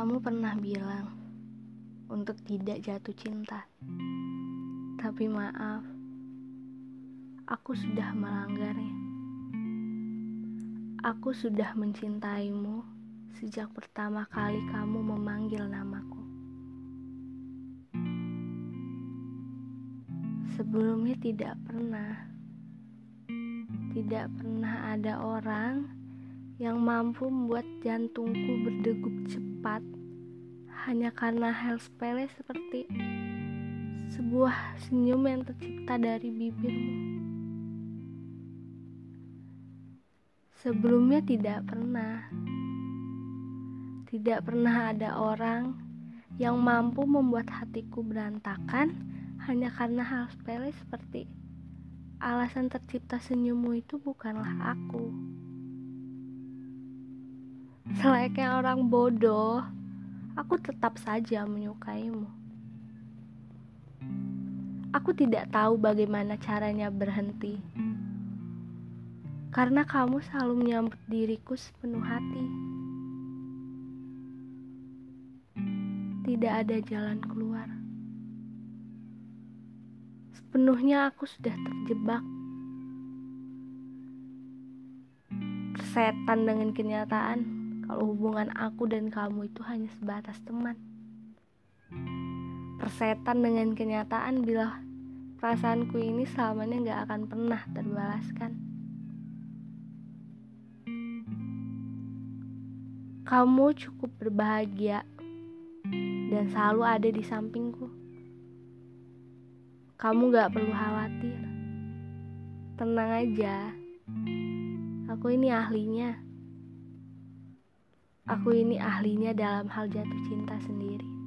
Kamu pernah bilang untuk tidak jatuh cinta, tapi maaf, aku sudah melanggarnya. Aku sudah mencintaimu sejak pertama kali kamu memanggil namaku. Sebelumnya tidak pernah, tidak pernah ada orang yang mampu membuat jantungku berdegup cepat hanya karena hal sepele seperti sebuah senyum yang tercipta dari bibirmu. Sebelumnya tidak pernah, tidak pernah ada orang yang mampu membuat hatiku berantakan hanya karena hal sepele seperti alasan tercipta senyummu itu bukanlah aku. Selayaknya orang bodoh, aku tetap saja menyukaimu. Aku tidak tahu bagaimana caranya berhenti. Karena kamu selalu menyambut diriku sepenuh hati. Tidak ada jalan keluar. Sepenuhnya aku sudah terjebak. Setan dengan kenyataan kalau hubungan aku dan kamu itu hanya sebatas teman. Persetan dengan kenyataan bila perasaanku ini selamanya gak akan pernah terbalaskan. Kamu cukup berbahagia dan selalu ada di sampingku. Kamu gak perlu khawatir. Tenang aja, aku ini ahlinya. Aku ini ahlinya dalam hal jatuh cinta sendiri.